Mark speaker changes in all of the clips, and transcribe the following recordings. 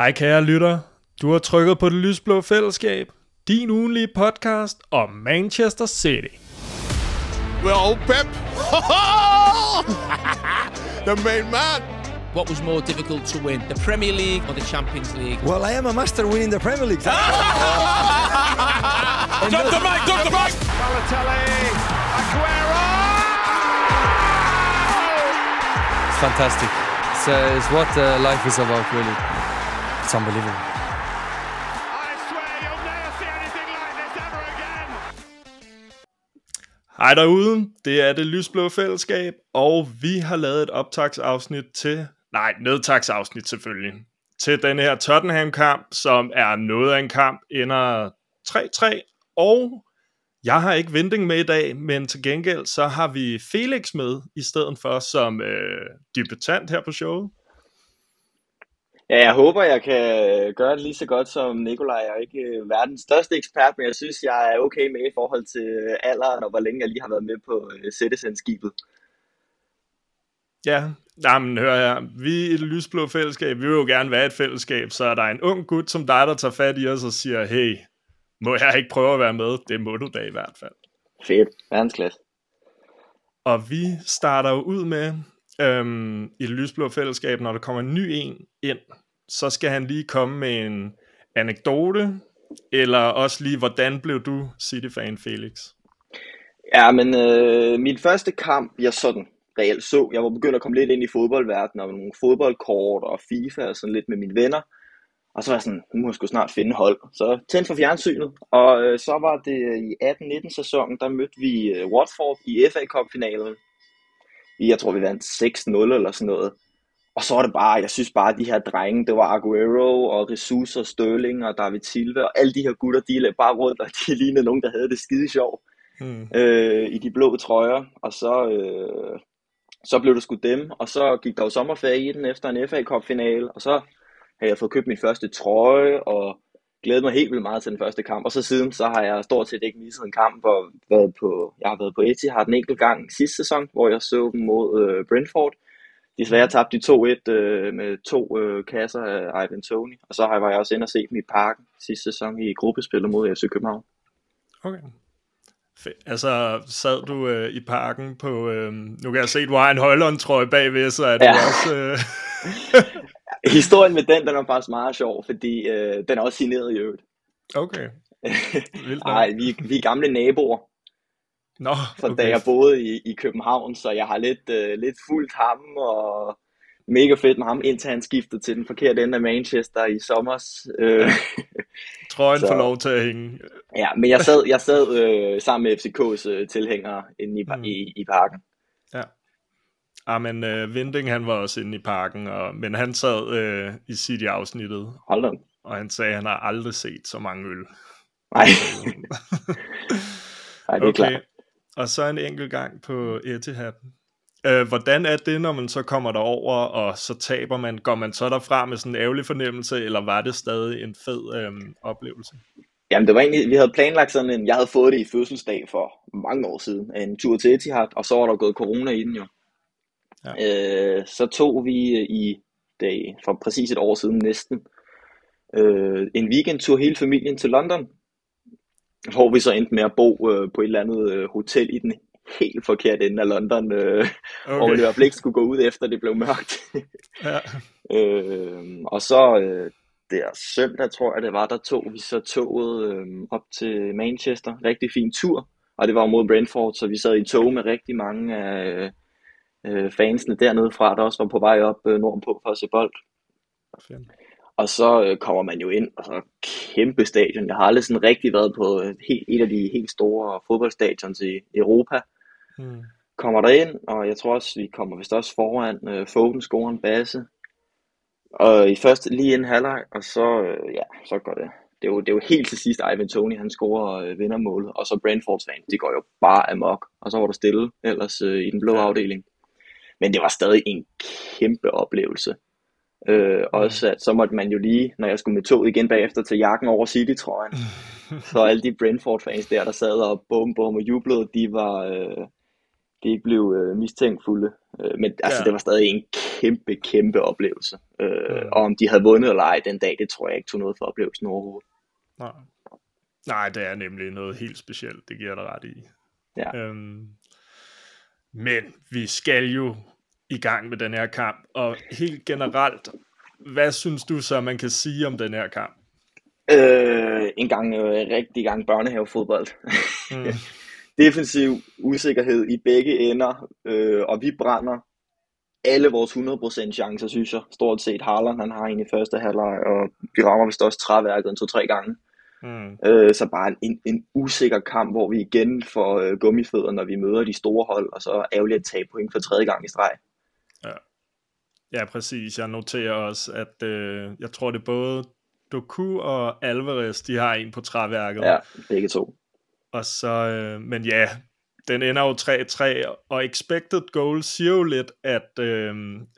Speaker 1: Hej kære lytter. Du har trykket på det lysblå fællesskab. Din ugenlige podcast om Manchester City.
Speaker 2: Well, Pep. the main man.
Speaker 3: What was more difficult to win, the Premier League or the Champions League?
Speaker 4: Well, I am a master winning the Premier League.
Speaker 2: Drop the mic, drop the mic.
Speaker 5: Balotelli, Aguero!
Speaker 6: It's fantastic. Uh, it's what uh, life is about, really. It's unbelievable.
Speaker 5: I swear you'll never see anything like this ever again.
Speaker 1: Hej derude, det er det lysblå fællesskab, og vi har lavet et optagsafsnit til, nej, nedtagsafsnit selvfølgelig, til den her Tottenham-kamp, som er noget af en kamp, ender 3-3, og jeg har ikke Vending med i dag, men til gengæld så har vi Felix med i stedet for som øh, debutant her på showet.
Speaker 7: Ja, jeg håber, jeg kan gøre det lige så godt som Nikolaj. Jeg er ikke øh, verdens største ekspert, men jeg synes, jeg er okay med i forhold til øh, alderen og hvor længe jeg lige har været med på øh, Citizen-skibet.
Speaker 1: Ja, jamen hør her, vi er et lysblå fællesskab, vi vil jo gerne være et fællesskab, så er der en ung gut som dig, der tager fat i os og siger, hey, må jeg ikke prøve at være med? Det må du da i hvert fald.
Speaker 7: Fedt. Verdensklasse.
Speaker 1: Og vi starter jo ud med, øhm, i det lysblå fællesskab, når der kommer en ny en ind, så skal han lige komme med en anekdote, eller også lige, hvordan blev du City-fan, Felix?
Speaker 7: Ja, men øh, min første kamp, jeg sådan reelt så, jeg var begyndt at komme lidt ind i fodboldverdenen, og nogle fodboldkort og FIFA og sådan lidt med mine venner. Og så var jeg sådan, nu må jeg sgu snart finde hold. Så tændte for fjernsynet, og øh, så var det øh, i 18-19 sæsonen, der mødte vi øh, Watford i FA Cup-finalen. Jeg tror, vi vandt 6-0 eller sådan noget. Og så var det bare, jeg synes bare, at de her drenge, det var Aguero og Jesus og Sterling og David Silva, og alle de her gutter, de løb bare rundt, og de lignede nogen, der havde det skide sjov
Speaker 1: Hmm.
Speaker 7: øh, i de blå trøjer. Og så, øh, så blev det sgu dem, og så gik der jo sommerferie i den efter en FA Cup finale, og så havde jeg fået købt min første trøje, og glædet mig helt vildt meget til den første kamp. Og så siden, så har jeg stort set ikke misset en kamp, og været på, jeg har været på Etihad en enkelt gang sidste sæson, hvor jeg så dem mod øh, Brentford. Desværre tabte de 2-1 øh, med to øh, kasser af Ivan Tony. Og så var jeg også inde og se dem i parken sidste sæson i gruppespillet mod FC København.
Speaker 1: Okay. Fe- Altså, sad du øh, i parken på, øh, nu kan jeg se, du har en Højlund-trøje bagved, så er du
Speaker 7: Ja.
Speaker 1: også... Øh,
Speaker 7: Historien med den, den er faktisk meget sjov, fordi øh, den er også signeret i øvrigt.
Speaker 1: okay.
Speaker 7: Nej, vi, vi er gamle naboer,
Speaker 1: Nå,
Speaker 7: fra
Speaker 1: okay.
Speaker 7: da jeg boede i, i København, så jeg har lidt, øh, lidt fulgt ham, og mega fedt med ham, indtil han skiftede til den forkerte ende af Manchester i sommer. Øh,
Speaker 1: Trøjen får lov til at hænge.
Speaker 7: ja, men jeg sad, jeg sad øh, sammen med FCK's øh, tilhængere inde i,
Speaker 1: Mm.
Speaker 7: i, i parken.
Speaker 1: Ja. Ah, men øh, Vinding, han var også inde i parken, og, men han sad øh, i City-afsnittet,
Speaker 7: Hold da.
Speaker 1: og han sagde, at han har aldrig set så mange øl.
Speaker 7: Nej, Nej det er
Speaker 1: okay.
Speaker 7: klart.
Speaker 1: Og så en enkelt gang på Etihad. Øh, hvordan er det, når man så kommer derover, og så taber man? Går man så derfra med sådan en ærgerlig fornemmelse, eller var det stadig en fed øh, oplevelse?
Speaker 7: Jamen det var egentlig, vi havde planlagt sådan en, jeg havde fået det i fødselsdag for mange år siden, en tur til Etihad, og så var der gået corona i den jo.
Speaker 1: Ja.
Speaker 7: Øh, så tog vi øh, i dag, for præcis et år siden næsten, øh, en weekendtur hele familien til London, hvor vi så endte med at bo øh, på et eller andet øh, hotel i den helt forkerte ende af London, øh, okay. hvor det i hvert fald ikke skulle gå ud efter det blev mørkt.
Speaker 1: Ja.
Speaker 7: Øh, og så øh, der søndag, tror jeg det var, der tog vi så toget øh, op til Manchester. Rigtig fin tur, og det var mod Brentford, så vi sad i tog med rigtig mange af øh, fansene dernede fra, der også var på vej op øh, nordpå for at se bold.
Speaker 1: Fedt.
Speaker 7: Og så øh, kommer man jo ind, og så kæmpe stadion. Jeg har aldrig sådan rigtig været på øh, helt, et af de helt store fodboldstadions i Europa.
Speaker 1: Hmm.
Speaker 7: Kommer der ind, og jeg tror også, vi kommer vist også foran øh, Foden scorer en basse. Og i første lige inden halvleg, og så, øh, ja, så går det. Det er, jo, det er jo helt til sidst, Ivan Tony, han scorer øh, vindermålet, og så Brentfords fans, de går jo bare amok, og så var der stille ellers øh, i den blå
Speaker 1: Ja.
Speaker 7: afdeling. Men det var stadig en kæmpe oplevelse. Øh, også at så måtte man jo lige, når jeg skulle med toget igen bagefter, til jakken over City-trøjen. så alle de Brentford-fans der, der sad og bum bum og jublede, de var, øh, de blev øh, mistænkfulde. Øh, men altså,
Speaker 1: Ja.
Speaker 7: det var stadig en kæmpe, kæmpe oplevelse. Øh,
Speaker 1: Mm.
Speaker 7: Og om de havde vundet eller ej den dag, det tror jeg ikke tog noget for oplevelsen overhovedet.
Speaker 1: Nej. Nej, det er nemlig noget helt specielt, det giver jeg dig ret i.
Speaker 7: Ja.
Speaker 1: Øhm, men vi skal jo i gang med den her kamp, og helt generelt, hvad synes du så, man kan sige om den her kamp?
Speaker 7: Øh, en gang, øh, rigtig gang børnehavefodbold.
Speaker 1: Mm.
Speaker 7: Defensiv usikkerhed i begge ender, øh, og vi brænder alle vores 100% chancer, synes jeg. Stort set Haaland, han har en i første halvleg, og vi rammer vist også træværket en to-tre gange.
Speaker 1: Mm.
Speaker 7: Øh, så bare en, en usikker kamp, hvor vi igen får øh, gummifødder, når vi møder de store hold, og så ærgerligt at tage point for tredje gang i streg.
Speaker 1: Ja, præcis. Jeg noterer også, at øh, jeg tror, det er både Doku og Alvarez, de har en på træværket.
Speaker 7: Ja, begge to.
Speaker 1: Og så, øh, men ja, den ender jo 3-3, og expected goal siger jo lidt, at øh,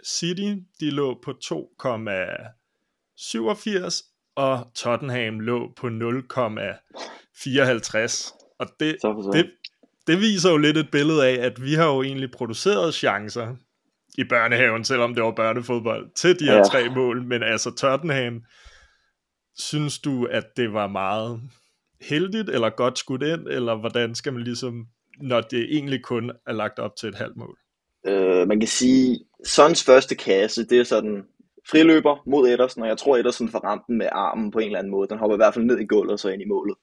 Speaker 1: City, de lå på 2,87, og Tottenham lå på 0,54. Og det, det, det viser jo lidt et billede af, at vi har jo egentlig produceret chancer i børnehaven, selvom det var børnefodbold, til de her
Speaker 7: Ja.
Speaker 1: tre mål. Men altså Tottenham, synes du, at det var meget heldigt, eller godt skudt ind, eller hvordan skal man ligesom, når det egentlig kun er lagt op til et halvt mål?
Speaker 7: Øh, man kan sige, Sons første kasse, det er sådan friløber mod Ederson, og jeg tror Ederson får ramt den med armen på en eller anden måde. Den hopper i hvert fald ned i gulvet og så ind i målet.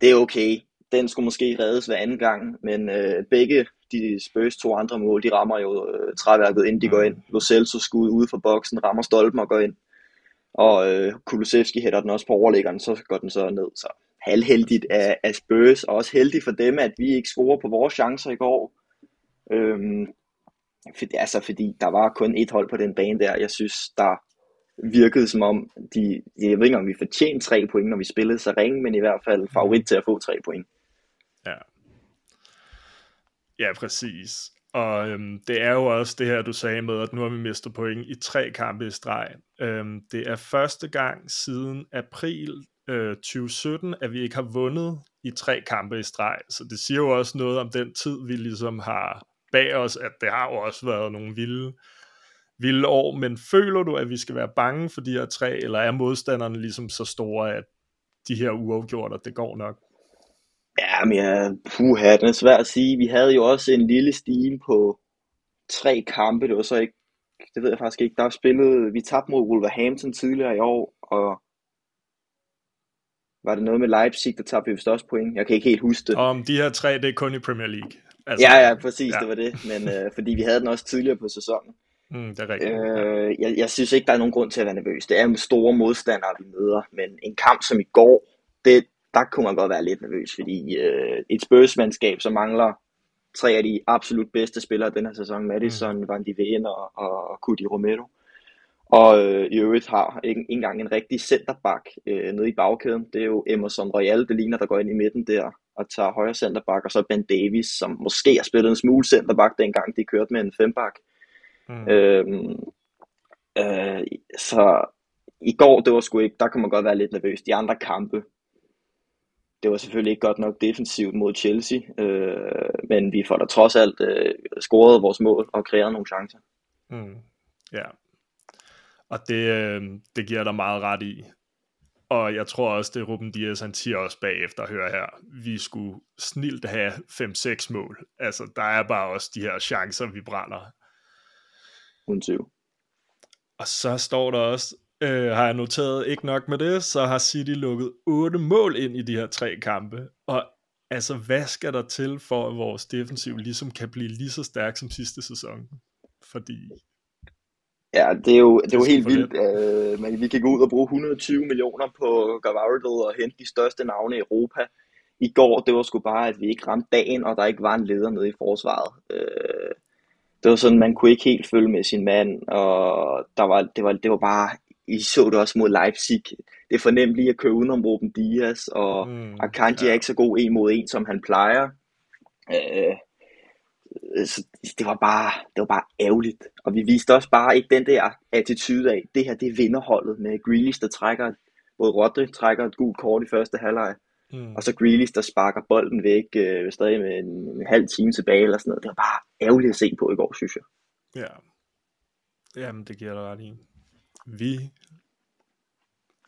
Speaker 7: Det er okay. Den skulle måske reddes hver anden gang, men øh, begge de Spurs to andre mål, de rammer jo øh, træværket, inden de går ind. Lo Celso skud ude for boksen, rammer stolpen og går ind. Og øh, Kulusevski hætter den også på overlæggeren, så går den så ned. Så halvheldigt af, af Spurs, og også heldigt for dem, at vi ikke scorer på vores chancer i går. Øhm, for, altså fordi der var kun et hold på den bane der. Jeg synes, der virkede som om, de, jeg ved ikke om vi fortjente tre point, når vi spillede så ringe, men i hvert fald favorit til at få tre point.
Speaker 1: Ja. Ja, præcis. Og øhm, det er jo også det her, du sagde med, at nu har vi mistet point i tre kampe i streg. Øhm, det er første gang siden april øh, 2017, at vi ikke har vundet i tre kampe i streg. Så det siger jo også noget om den tid, vi ligesom har bag os, at det har jo også været nogle vilde, vilde år. Men føler du, at vi skal være bange for de her tre, eller er modstanderne ligesom så store, at de her uafgjorte, det går nok?
Speaker 7: Ja, men ja, puha, den er svært at sige. Vi havde jo også en lille stime på tre kampe. Det var så ikke, det ved jeg faktisk ikke. Der er spillet, vi tabte mod Wolverhampton tidligere i år, og var det noget med Leipzig, der tabte vi vist også point. Jeg kan ikke helt huske det.
Speaker 1: Om de her tre, det er kun i Premier League. Altså,
Speaker 7: Ja, ja, præcis,
Speaker 1: ja.
Speaker 7: det var det. Men øh, fordi vi havde den også tidligere på sæsonen.
Speaker 1: Mm, det er rigtigt.
Speaker 7: Øh, jeg, jeg synes ikke, der er nogen grund til at være nervøs. Det er jo store modstandere, vi møder. Men en kamp som i går, det, der kunne man godt være lidt nervøs, fordi øh, et Spurs-mandskab, som mangler tre af de absolut bedste spillere den her sæson, Madison, mm. Van de Ven og, og Cudi Romero. Og øh, i øvrigt har ikke ikke engang en rigtig centerback øh, nede i bagkæden. Det er jo Emerson Royal, det ligner, der går ind i midten der og tager højre centerback, og så Ben Davis, som måske har spillet en smule centerback, dengang de kørte med en femback.
Speaker 1: Mm.
Speaker 7: Øhm, øh, så i går, det var sgu ikke, der kunne man godt være lidt nervøs. De andre kampe, det var selvfølgelig ikke godt nok defensivt mod Chelsea, øh, men vi får da trods alt øh, scoret vores mål og kreeret nogle chancer.
Speaker 1: Mm. Ja. Og det, øh, det giver dig meget ret i. Og jeg tror også, det Ruben Dias, han siger også bagefter, hør her, vi skulle snilt have 5-6 mål. Altså, der er bare også de her chancer, vi brænder.
Speaker 7: Uden tvivl.
Speaker 1: Og så står der også, øh, har jeg noteret ikke nok med det, så har City lukket 8 mål ind i de her tre kampe. Og altså, hvad skal der til for, at vores defensiv ligesom kan blive lige så stærk som sidste sæson? Fordi,
Speaker 7: Ja, det er jo, det er jo helt vildt. Øh, men vi kan gå ud og bruge 120 millioner på Gavardo og hente de største navne i Europa. I går, det var sgu bare, at vi ikke ramte dagen, og der ikke var en leder nede i forsvaret. Øh, det var sådan, man kunne ikke helt følge med sin mand, og der var, det, var, det var bare, I så det også mod Leipzig. Det er fornemt lige at køre udenom Ruben Dias, og Mm, Akanji
Speaker 1: ja.
Speaker 7: er ikke så god en mod en, som han plejer. Øh, så det var bare, det var bare ærgerligt. Og vi viste også bare ikke den der attitude af, det her det er vinderholdet med Grealish, der trækker, både Rodri trækker et gult kort i første halvleg, Mm. Og så Grealish, der sparker bolden væk, øh, stadig med en, en halv time tilbage eller sådan noget. Det var bare ærgerligt at se på i går, synes jeg.
Speaker 1: Ja. Jamen, det giver dig ret i. Vi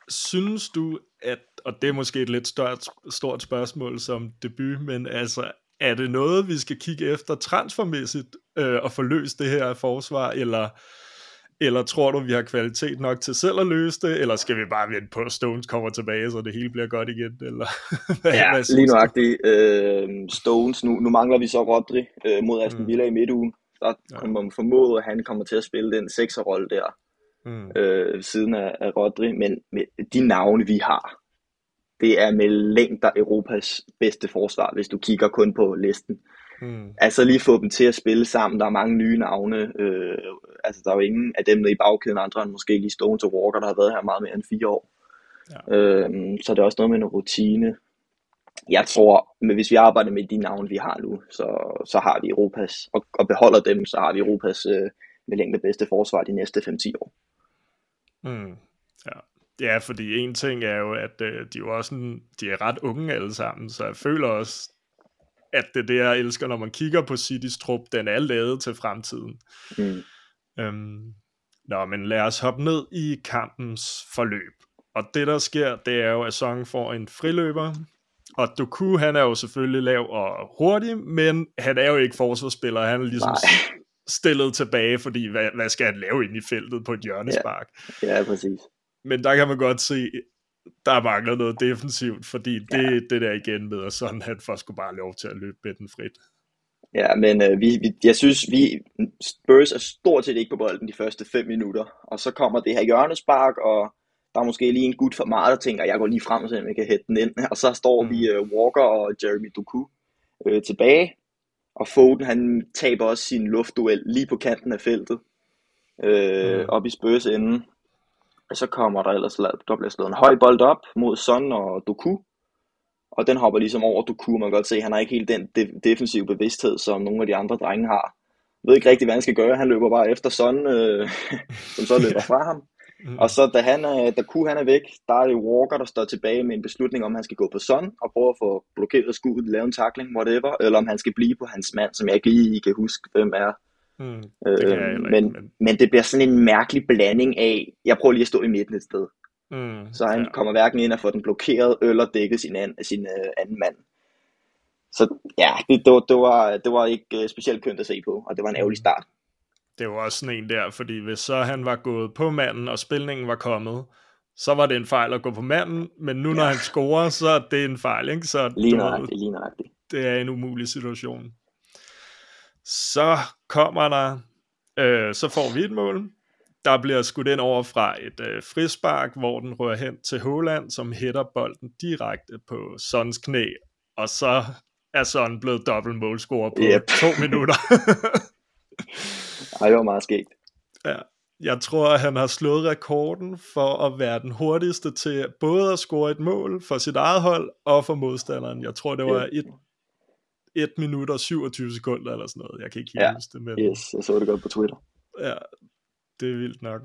Speaker 1: synes du, at, og det er måske et lidt stort, stort spørgsmål som debut, men altså, er det noget, vi skal kigge efter transfermæssigt øh, og få løst det her forsvar, eller, eller tror du, vi har kvalitet nok til selv at løse det, eller skal vi bare vente på, at Stones kommer tilbage, så det hele bliver godt igen? Eller,
Speaker 7: hvad, ja, hvad lige nuagtigt. Øh, Stones, nu, nu mangler vi så Rodri øh, mod Aston Villa mm. i midtugen. Der ja. kommer man formode, at han kommer til at spille den sekserrolle der mm. øh, siden af, af Rodri, men med de navne, vi har, det er med længder Europas bedste forsvar, hvis du kigger kun på listen. Mm. Altså lige få dem til at spille sammen. Der er mange nye navne. Øh, altså der er jo ingen af dem nede i bagkæden, andre end måske lige Stone til Walker, der har været her meget mere end fire år. Ja. Øh, så det er også noget med en rutine. Jeg tror, men hvis vi arbejder med de navne, vi har nu, så, så har vi Europas, og, og beholder dem, så har vi Europas øh, med længde bedste forsvar de næste 5-10 år.
Speaker 1: Mm. Ja. ja, fordi en ting er jo, at øh, de er jo også en, de er ret unge alle sammen, så jeg føler også, at det er det, jeg elsker, når man kigger på Citys trup, den er lavet til fremtiden. Mm. Øhm, nå, men lad os hoppe ned i kampens forløb. Og det, der sker, det er jo, at Song får en friløber, og Doku, han er jo selvfølgelig lav og hurtig, men han er jo ikke forsvarsspiller, han er ligesom Nej. Stillet tilbage, fordi hvad, hvad skal han lave ind i feltet på et hjørnespark?
Speaker 7: Ja, ja præcis.
Speaker 1: Men der kan man godt se, der mangler noget defensivt, fordi det, ja. det der igen med, at sådan han får sgu bare lov til at løbe med den frit.
Speaker 7: Ja, men øh, vi, vi, jeg synes, vi Spurs er stort set ikke på bolden de første 5 minutter, og så kommer det her hjørnespark, og der er måske lige en gut for meget, der tænker, jeg går lige frem, så jeg kan hætte den ind, og så står mm. vi uh, Walker og Jeremy Doku øh, tilbage, og Foden han taber også sin luftduel lige på kanten af feltet, øh, mm. op i Spurs enden, og så kommer der ellers, der bliver slået en høj bold op mod Son og Doku, og den hopper ligesom over Doku, man kan godt se, han har ikke helt den de- defensive bevidsthed, som nogle af de andre drenge har. Jeg ved ikke rigtig, hvad han skal gøre, han løber bare efter Son, øh, som så løber fra ham. Mm. Og så da, han er, da Ku han er væk, der er det Walker, der står tilbage med en beslutning om, han skal gå på Son og prøve at få blokeret skuddet, lave en tackling, whatever, eller om han skal blive på hans mand, som jeg ikke lige kan huske, hvem er. Mm, det øh, men, ikke, men... men det bliver sådan en mærkelig blanding af, jeg prøver lige at stå i midten et sted. Mm, så han ja. kommer hverken ind og får den blokeret, eller dækket sin, an, sin uh, anden mand. Så ja, det, det, var, det, var, det var ikke uh, specielt kønt at se på, og det var en ærgerlig start
Speaker 1: det var også sådan en der, fordi hvis så han var gået på manden, og spilningen var kommet, så var det en fejl at gå på manden, men nu ja. når han scorer, så er det en fejl, ikke? Så
Speaker 7: lige nøjagtigt, lige nøjagtigt.
Speaker 1: Det er en umulig situation. Så kommer der, øh, så får vi et mål. Der bliver skudt ind over fra et øh, frispark, hvor den rører hen til Håland, som hætter bolden direkte på Sons knæ, og så er Son blevet dobbelt målscorer på yep. to minutter.
Speaker 7: Ej, det var meget skægt.
Speaker 1: Ja, jeg tror, at han har slået rekorden for at være den hurtigste til både at score et mål for sit eget hold og for modstanderen. Jeg tror, det var 1 1 minut og 27 sekunder eller sådan noget. Jeg kan ikke helt
Speaker 7: ja.
Speaker 1: huske det. Men...
Speaker 7: Yes, jeg så det godt på Twitter.
Speaker 1: Ja, det er vildt nok.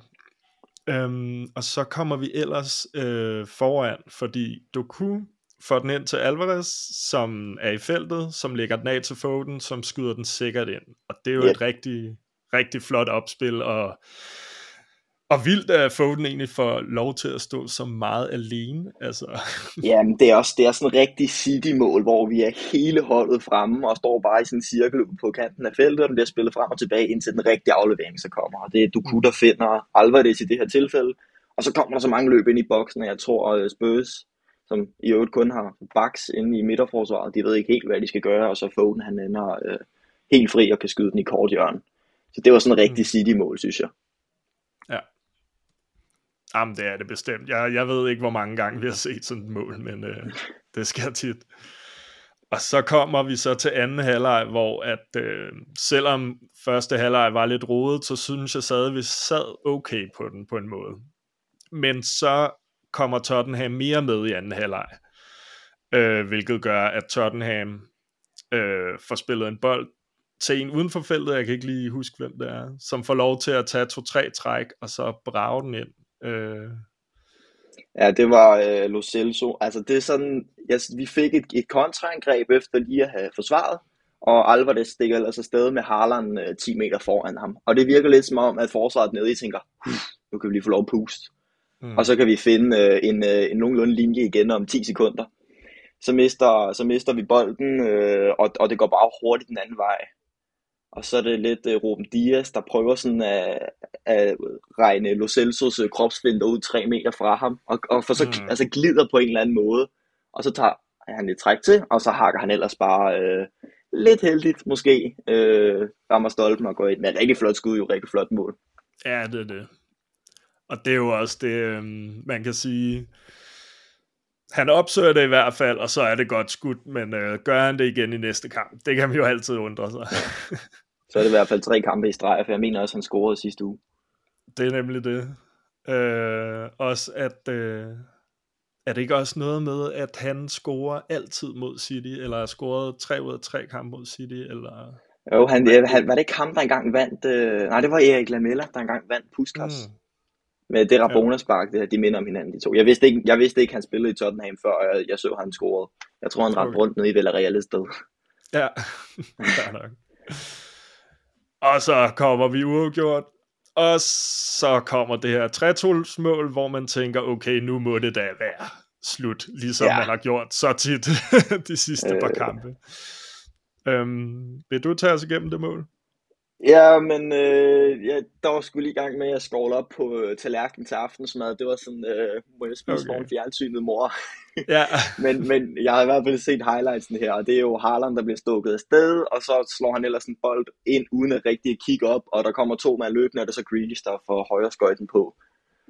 Speaker 1: Um, og så kommer vi ellers øh, foran, fordi Doku får den ind til Alvarez, som er i feltet, som lægger den af til Foden, som skyder den sikkert ind. Og det er jo yep. et rigtig rigtig flot opspil, og, og vildt at Foden egentlig får lov til at stå så meget alene. Altså.
Speaker 7: Jamen, det er også det er sådan en rigtig City-mål, hvor vi er hele holdet fremme, og står bare i sådan en cirkel på kanten af feltet, og den bliver spillet frem og tilbage, indtil den rigtige aflevering så kommer. Og det er Duku, der finder Alvarez i det her tilfælde, og så kommer der så mange løb ind i boksen, og jeg tror, at Spurs, som i øvrigt kun har baks inde i midterforsvaret, de ved ikke helt, hvad de skal gøre, og så Foden han ender øh, helt fri og kan skyde den i kort hjørne. Så det var sådan en rigtig mm. City-mål, synes jeg.
Speaker 1: Ja. Jamen, det er det bestemt. Jeg, jeg ved ikke, hvor mange gange vi har set sådan et mål, men øh, det sker tit. Og så kommer vi så til anden halvleg, hvor at øh, selvom første halvleg var lidt rodet, så synes jeg at vi sad okay på den på en måde. Men så kommer Tottenham mere med i anden halvleg, øh, hvilket gør, at Tottenham øh, får spillet en bold til en uden for feltet, jeg kan ikke lige huske, hvem det er, som får lov til at tage to-tre træk, og så brage den ind. Øh,
Speaker 7: Ja, det var øh, Lo Celso. Altså, det er sådan, ja, vi fik et, et kontraangreb efter lige at have forsvaret, og Alvarez stikker ellers afsted med Haaland øh, 10 meter foran ham. Og det virker lidt som om, at forsvaret nede i tænker, nu kan vi lige få lov at puste. Mm. Og så kan vi finde øh, en, øh, en nogenlunde linje igen om 10 sekunder. Så mister, så mister vi bolden, øh, og, og det går bare hurtigt den anden vej. Og så er det lidt uh, Ruben Dias, der prøver sådan at, at regne Lo Celsos uh, kropsfinder ud tre meter fra ham, og, og for så mm. altså glider på en eller anden måde. Og så tager han lidt træk til, og så hakker han ellers bare øh, lidt heldigt måske, øh, rammer stolpen og går ind. Men rigtig flot skud, jo rigtig flot mål.
Speaker 1: Ja, det er det. Og det er jo også det, øh, man kan sige, han opsøger det i hvert fald, og så er det godt skudt, men øh, gør han det igen i næste kamp? Det kan man jo altid undre sig.
Speaker 7: så er det i hvert fald tre kampe i streg, for jeg mener også, han scorede sidste uge.
Speaker 1: Det er nemlig det. Øh, også at, øh, er det ikke også noget med, at han scorer altid mod City, eller har scoret tre ud af tre kampe mod City, eller...
Speaker 7: Jo, han, han, var det ikke ham, der engang vandt... Øh, nej, det var Erik Lamella, der engang vandt Puskas. Mm. Med det Rabona-spark, det her, de minder om hinanden, de to. Jeg vidste ikke, jeg vidste ikke han spillede i Tottenham, før jeg, jeg så, han scorede. Jeg tror, han ramte rundt nede i Villarreal et sted.
Speaker 1: Ja, nok. Og så kommer vi uafgjort, og så kommer det her 3 mål hvor man tænker, okay, nu må det da være slut, ligesom ja. man har gjort så tit de sidste øh... par kampe. Øhm, vil du tage os igennem det mål?
Speaker 7: Ja, men øh, ja, der var sgu lige i gang med at skåle op på øh, tallerkenen til aftensmad. Det var sådan, øh, må jeg spise okay. foran fjernsynet, mor.
Speaker 1: ja.
Speaker 7: men, men jeg har i hvert fald set highlightsen her, og det er jo Haaland, der bliver stukket af sted, og så slår han ellers en bold ind, uden at rigtig kigge op, og der kommer to mand løbende, og det er så Grealish, der får højre skøjten på.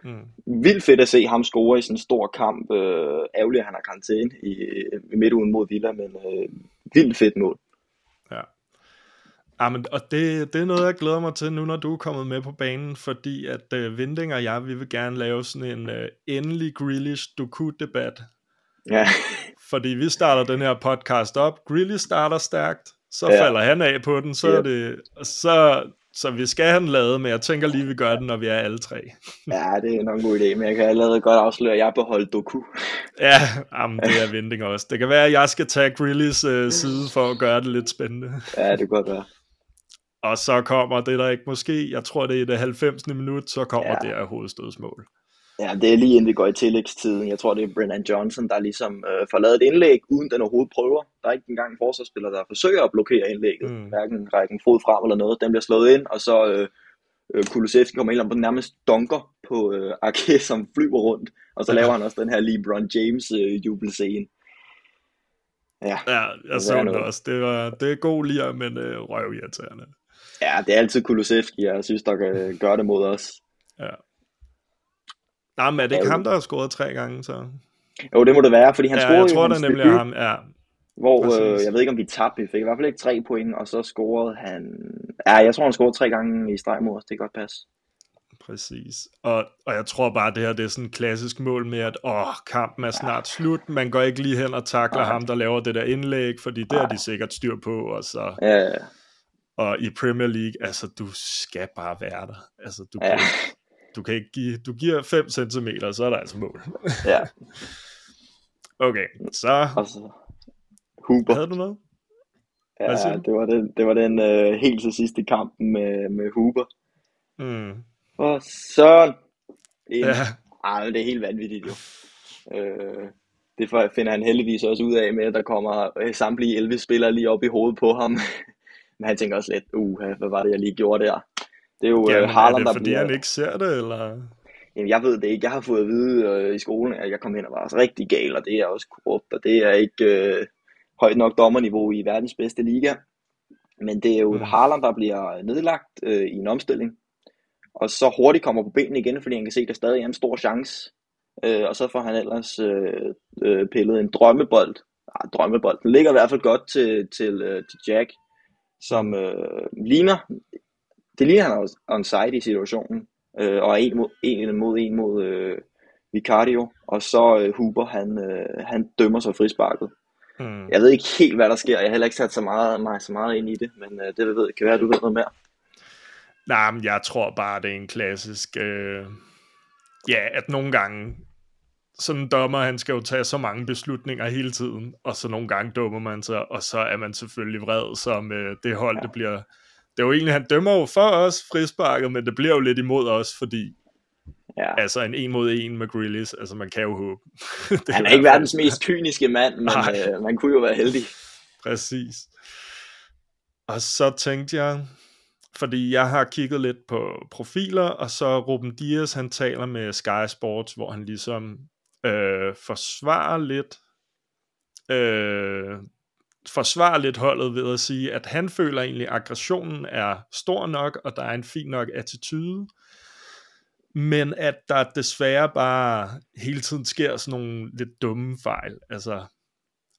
Speaker 7: Mm. Vildt fedt at se ham score i sådan en stor kamp. Øh, ærgerligt, at han har karantæne i, i midtugen mod Villa, men øh, vildt fedt mål.
Speaker 1: Ja, men, og det, det er noget, jeg glæder mig til nu, når du er kommet med på banen, fordi at uh, Vinding og jeg, vi vil gerne lave sådan en uh, endelig Grealish Doku-debat.
Speaker 7: Ja.
Speaker 1: fordi vi starter den her podcast op, Grealish starter stærkt, så ja. falder han af på den, så yep. er det, så, så vi skal have den lavet, men jeg tænker lige, vi gør den, når vi er alle tre.
Speaker 7: ja, det er nok en god idé, men jeg kan allerede godt afsløre, at jeg beholder Doku.
Speaker 1: ja, jamen, det er Vinding også. Det kan være, at jeg skal tage Grealish uh, side for at gøre det lidt spændende.
Speaker 7: ja, det kan godt være.
Speaker 1: Og så kommer det der ikke måske, jeg tror det er i det 90. minut, så kommer ja. det her hovedstødsmål.
Speaker 7: Ja, det er lige inden vi går i tillægstiden. Jeg tror, det er Brennan Johnson, der ligesom øh, får lavet et indlæg, uden den overhovedet prøver. Der er ikke engang en forsvarsspiller, der forsøger at blokere indlægget. Mm. Hverken rækken fod frem eller noget. Den bliver slået ind, og så øh, øh, Kulusevski kommer ind på nærmest donker på øh, Arke, som flyver rundt. Og så laver han også den her LeBron James øh, jubelscene.
Speaker 1: Ja, ja jeg så det også. Det, var, det er god lige, men øh, røvirriterende.
Speaker 7: Ja, det er altid Kulusevski, jeg synes, der kan gøre det mod os. Ja.
Speaker 1: Nej, men er det ikke ja, ham, der har scoret tre gange, så?
Speaker 7: Jo, det må det være, fordi han
Speaker 1: ja,
Speaker 7: scorede
Speaker 1: jeg tror, det nemlig debut, ham, ja.
Speaker 7: Hvor, øh, jeg ved ikke, om vi tabte, vi fik i hvert fald ikke tre point, og så scorede han... Ja, jeg tror, han scorede tre gange i streg mod os, det kan godt passe.
Speaker 1: Præcis. Og, og jeg tror bare, det her det er sådan et klassisk mål med, at åh, kampen er snart ja. slut. Man går ikke lige hen og takler ja. ham, der laver det der indlæg, fordi det er de sikkert styr på. Og så,
Speaker 7: ja.
Speaker 1: Og i Premier League, altså du skal bare være der. Altså du, ja. kan, du kan ikke give, du giver 5 cm, så er der altså mål.
Speaker 7: ja.
Speaker 1: Okay, så...
Speaker 7: Og så Huber.
Speaker 1: Havde du noget?
Speaker 7: Ja, det var den, det var den uh, helt til sidste i kampen med, med Huber.
Speaker 1: Mm.
Speaker 7: Og så... En, ja. Ej, det er helt vanvittigt jo. Øh, det finder han heldigvis også ud af med, at der kommer øh, samtlige 11 spillere lige op i hovedet på ham. Men han tænker også lidt, uh, hvad var det, jeg lige gjorde der? Det er jo
Speaker 1: ja,
Speaker 7: uh, Haaland,
Speaker 1: er det, fordi
Speaker 7: bliver...
Speaker 1: han ikke ser det, eller?
Speaker 7: Jamen, jeg ved det ikke. Jeg har fået at vide uh, i skolen, at jeg kom hen og var rigtig gal, og det er også korrupt, og det er ikke uh, højt nok dommerniveau i verdens bedste liga. Men det er jo mm. Haaland, der bliver nedlagt uh, i en omstilling, og så hurtigt kommer på benene igen, fordi han kan se, at der stadig er en stor chance. Uh, og så får han ellers uh, uh, pillet en drømmebold. Ah, drømmebold. Den ligger i hvert fald godt til, til, uh, til Jack som øh, ligner, det ligner han onside i situationen, øh, og er en mod en mod, en mod øh, Vicario, og så øh, Huber, han, øh, han dømmer sig frisparket. Hmm. Jeg ved ikke helt, hvad der sker. Jeg har heller ikke sat så meget, mig så meget ind i det, men øh, det ved, kan være, at du ved noget mere.
Speaker 1: Nej, men jeg tror bare, det er en klassisk... Øh... Ja, at nogle gange sådan en dommer, han skal jo tage så mange beslutninger hele tiden, og så nogle gange dummer man sig, og så er man selvfølgelig vred, som øh, det hold, det bliver... Det er jo egentlig, han dømmer jo for os frisparket, men det bliver jo lidt imod os, fordi
Speaker 7: Ja.
Speaker 1: altså en en mod en med Grealish, altså man kan jo håbe. det
Speaker 7: Han er ikke verdens mest kyniske mand, men
Speaker 1: Nej.
Speaker 7: øh, man kunne jo være heldig.
Speaker 1: Præcis. Og så tænkte jeg, fordi jeg har kigget lidt på profiler, og så Ruben Dias, han taler med Sky Sports, hvor han ligesom øh, forsvarer lidt, øh, forsvarer lidt holdet ved at sige, at han føler egentlig, at aggressionen er stor nok, og der er en fin nok attitude, men at der desværre bare hele tiden sker sådan nogle lidt dumme fejl. Altså,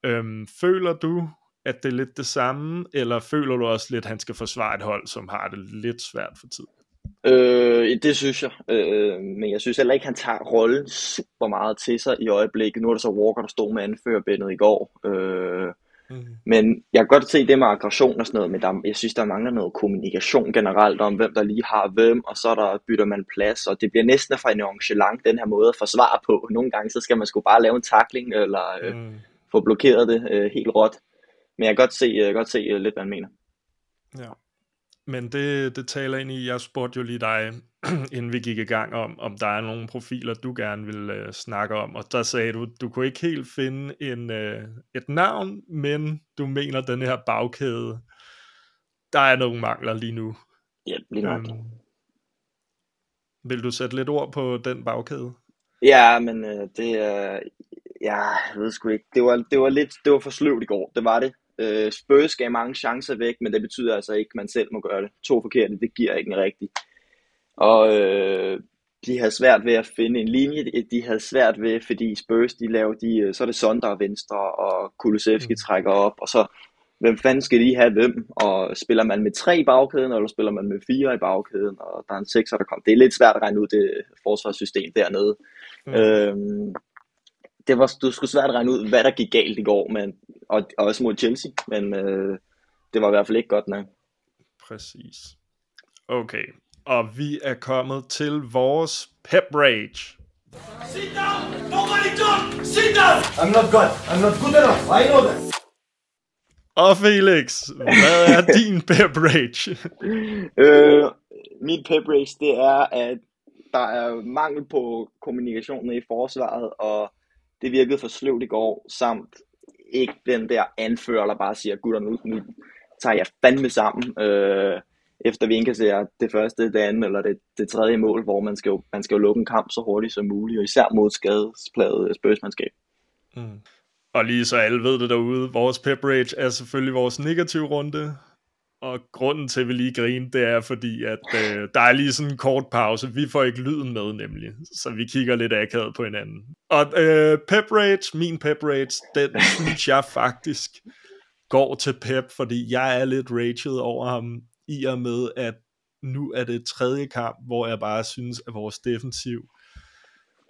Speaker 1: øhm, føler du, at det er lidt det samme, eller føler du også lidt, at han skal forsvare et hold, som har det lidt svært for tiden?
Speaker 7: Øh, det synes jeg, øh, men jeg synes heller ikke, han tager rollen super meget til sig i øjeblikket. Nu er der så Walker, der stod med anførerbindet i går. Øh,
Speaker 1: Mm.
Speaker 7: men jeg kan godt se det med aggression og sådan noget, men der, jeg synes, der mangler noget kommunikation generelt om, hvem der lige har hvem, og så der bytter man plads, og det bliver næsten for en nonchalant, den her måde at forsvare på. Nogle gange, så skal man sgu bare lave en tackling, eller øh,
Speaker 1: Mm.
Speaker 7: få blokeret det øh, helt råt. Men jeg kan godt se, jeg kan godt se øh, lidt, hvad han mener.
Speaker 1: Ja. Men det, det taler ind i, jeg spurgte jo lige dig, inden vi gik i gang om, om der er nogle profiler, du gerne vil øh, snakke om, og der sagde du, du kunne ikke helt finde en, øh, et navn, men du mener den her bagkæde, der er nogle mangler lige nu.
Speaker 7: Ja, lige nok.
Speaker 1: Øhm, vil du sætte lidt ord på den bagkæde?
Speaker 7: Ja, men øh, det er... Ja, jeg ved sgu ikke. Det var, det var lidt... Det var for sløvt i går. Det var det. Øh, Spurs gav mange chancer væk, men det betyder altså ikke, at man selv må gøre det. To forkerte, det giver ikke en rigtig. Og øh, de havde svært ved at finde en linje. De havde svært ved, fordi Spurs, de laver de... øh, Så er det Sonder venstre, og Kulusevski trækker op, og så... Hvem fanden skal de have hvem? Og spiller man med tre i bagkæden, eller spiller man med fire i bagkæden? Og der er en sekser, der kommer. Det er lidt svært at regne ud det forsvarssystem dernede.
Speaker 1: Mm.
Speaker 7: Øhm, det var det skulle svært at regne ud, hvad der gik galt i går, men, og, og også mod Chelsea, men øh, det var i hvert fald ikke godt nok.
Speaker 1: Præcis. Okay, og vi er kommet til vores pep rage.
Speaker 8: Sit down! Nobody talk! Sit down!
Speaker 4: I'm not good. I'm not good enough. I know that.
Speaker 1: Og Felix, hvad er din pep rage?
Speaker 7: Øh, min pep race, det er, at der er mangel på kommunikation i forsvaret, og det virkede for sløvt i går, samt ikke den der anfører, der bare siger, gutter, nu, nu tager jeg fandme sammen, øh, efter vi indkasserer det første, det andet eller det, det tredje mål, hvor man skal, jo, man skal jo lukke en kamp så hurtigt som muligt, og især mod skadespladet øh, spørgsmålsmandskab.
Speaker 1: Mm. Og lige så alle ved det derude, vores pep rage er selvfølgelig vores negative runde. Og grunden til, at vi lige griner, det er fordi, at øh, der er lige sådan en kort pause. Vi får ikke lyden med nemlig, så vi kigger lidt akavet på hinanden. Og øh, pep rage, min pep rage, den synes jeg faktisk går til Pep, fordi jeg er lidt raged over ham, i og med, at nu er det tredje kamp, hvor jeg bare synes, at vores defensiv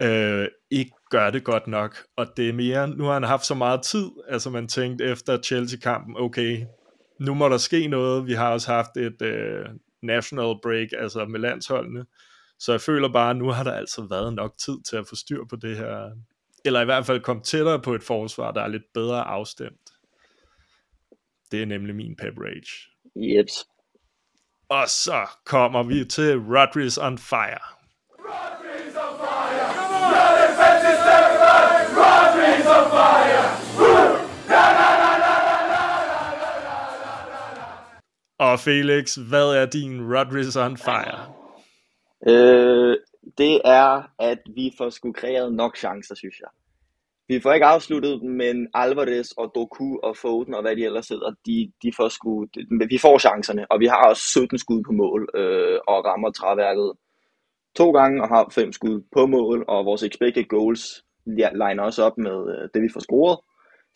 Speaker 1: øh, ikke gør det godt nok. Og det er mere, nu har han haft så meget tid, altså man tænkte efter Chelsea-kampen, okay, nu må der ske noget. Vi har også haft et øh, national break, altså med landsholdene. Så jeg føler bare, at nu har der altså været nok tid til at få styr på det her. Eller i hvert fald komme tættere på et forsvar, der er lidt bedre afstemt. Det er nemlig min pep rage.
Speaker 7: Jeps.
Speaker 1: Og så kommer vi til Rodriguez on Fire. Og Felix, hvad er din Rodriguez on Fire?
Speaker 7: Øh, det er, at vi får sgu kreeret nok chancer, synes jeg. Vi får ikke afsluttet, men Alvarez og Doku og Foden og hvad de ellers hedder, de, de får sgu, de, vi får chancerne, og vi har også 17 skud på mål øh, og rammer træværket to gange og har fem skud på mål, og vores expected goals ja, liner også op med øh, det, vi får scoret.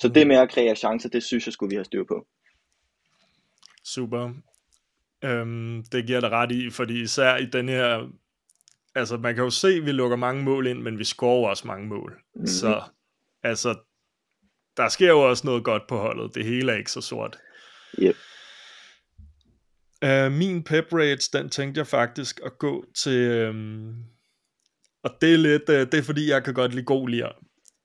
Speaker 7: Så det med at kreere chancer, det synes jeg skulle vi har styr på.
Speaker 1: Super. Øhm, det giver dig ret i, fordi især i den her, altså man kan jo se, at vi lukker mange mål ind, men vi scorer også mange mål. Mm-hmm. Så altså, der sker jo også noget godt på holdet. Det hele er ikke så sort.
Speaker 7: Yep.
Speaker 1: Uh, min pep rates, den tænkte jeg faktisk at gå til um, Og det er lidt, øh, det er fordi, jeg kan godt lide god lir.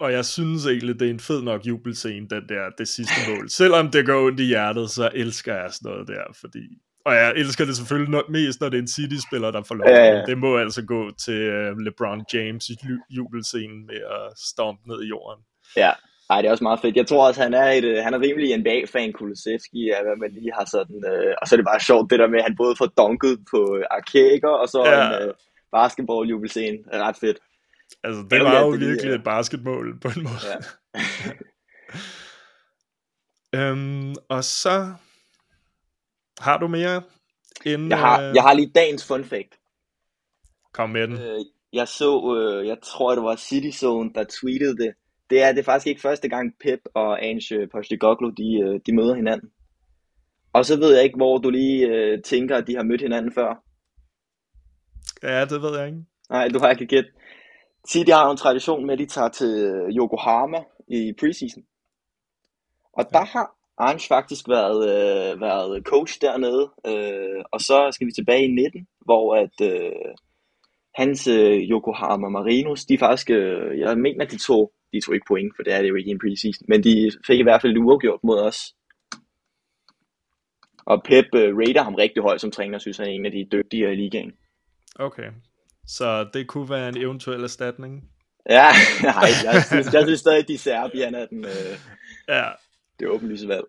Speaker 1: Og jeg synes egentlig, det er en fed nok jubelscene, den der, det sidste mål. Selvom det går ondt i hjertet, så elsker jeg sådan noget der, fordi... Og jeg elsker det selvfølgelig nok mest, når det er en City-spiller, der får lov.
Speaker 7: Ja, ja.
Speaker 1: Det må altså gå til uh, LeBron James i ju- jubelscenen med at stompe ned i jorden.
Speaker 7: Ja, Ej, det er også meget fedt. Jeg tror også, han er, et, øh, han er rimelig NBA-fan, Kulusevski, af hvad man lige har sådan... Øh, og så er det bare sjovt, det der med, at han både får dunket på øh, arkæker, og så
Speaker 1: Ja.
Speaker 7: ja. en øh, basketball-jubelscene. Ret fedt.
Speaker 1: Altså, det var jo virkelig
Speaker 7: er-
Speaker 1: et basketmål på en måde.
Speaker 7: Ja.
Speaker 1: øhm, og så har du mere end...
Speaker 7: Jeg har,
Speaker 1: øh,
Speaker 7: jeg har lige dagens fun fact.
Speaker 1: Kom med den.
Speaker 7: Øh, jeg så, øh, jeg tror det var City Zone, der tweetede det. Det er, det er faktisk ikke første gang Pep og Ange Postecoglou, de, øh, de møder hinanden. Og så ved jeg ikke, hvor du lige øh, tænker, at de har mødt hinanden før.
Speaker 1: Ja, det ved jeg ikke.
Speaker 7: Nej, du har ikke gæt. City har jo en tradition med, at de tager til Yokohama i preseason. Og der har Ange faktisk været, øh, været coach dernede. Øh, og så skal vi tilbage i 19, hvor at øh, hans øh, Yokohama Marinos, de faktisk, øh, jeg mener, de tog, de tog ikke point, for det er det jo ikke i en preseason, men de fik i hvert fald et uafgjort mod os. Og Pep øh, rater ham rigtig højt som træner, synes han er en af de dygtigere i ligaen.
Speaker 1: Okay. Så det kunne være en eventuel erstatning.
Speaker 7: Ja, nej, jeg synes, jeg synes stadig, de Serbien er den, øh,
Speaker 1: Ja,
Speaker 7: det åbenlyse valg.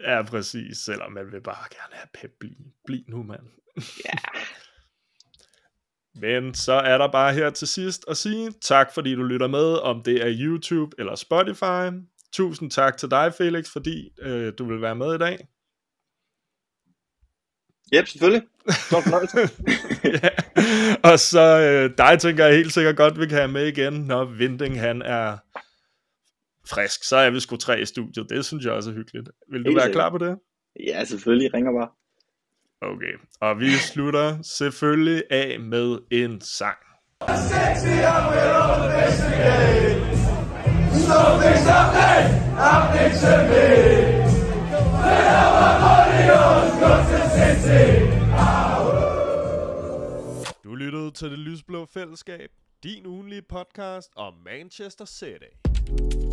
Speaker 1: ja, præcis. Selvom man vil bare gerne have Pep blive. Bliv nu, mand.
Speaker 7: Ja.
Speaker 1: Men så er der bare her til sidst at sige tak, fordi du lytter med, om det er YouTube eller Spotify. Tusind tak til dig, Felix, fordi øh, du vil være med i dag.
Speaker 7: Yep, selvfølgelig.
Speaker 1: Ja. Og så øh, dig tænker jeg helt sikkert godt, vi kan have med igen, når Vinding han er frisk. Så er vi sgu tre i studiet. Det synes jeg også er hyggeligt. Vil du
Speaker 7: Helt
Speaker 1: være
Speaker 7: sikkert.
Speaker 1: klar på det?
Speaker 7: Ja, selvfølgelig. Ringer bare.
Speaker 1: Okay. Og vi slutter selvfølgelig af med en sang. Du lyttet til Det Lysblå Fællesskab, din ugenlige podcast om Manchester City.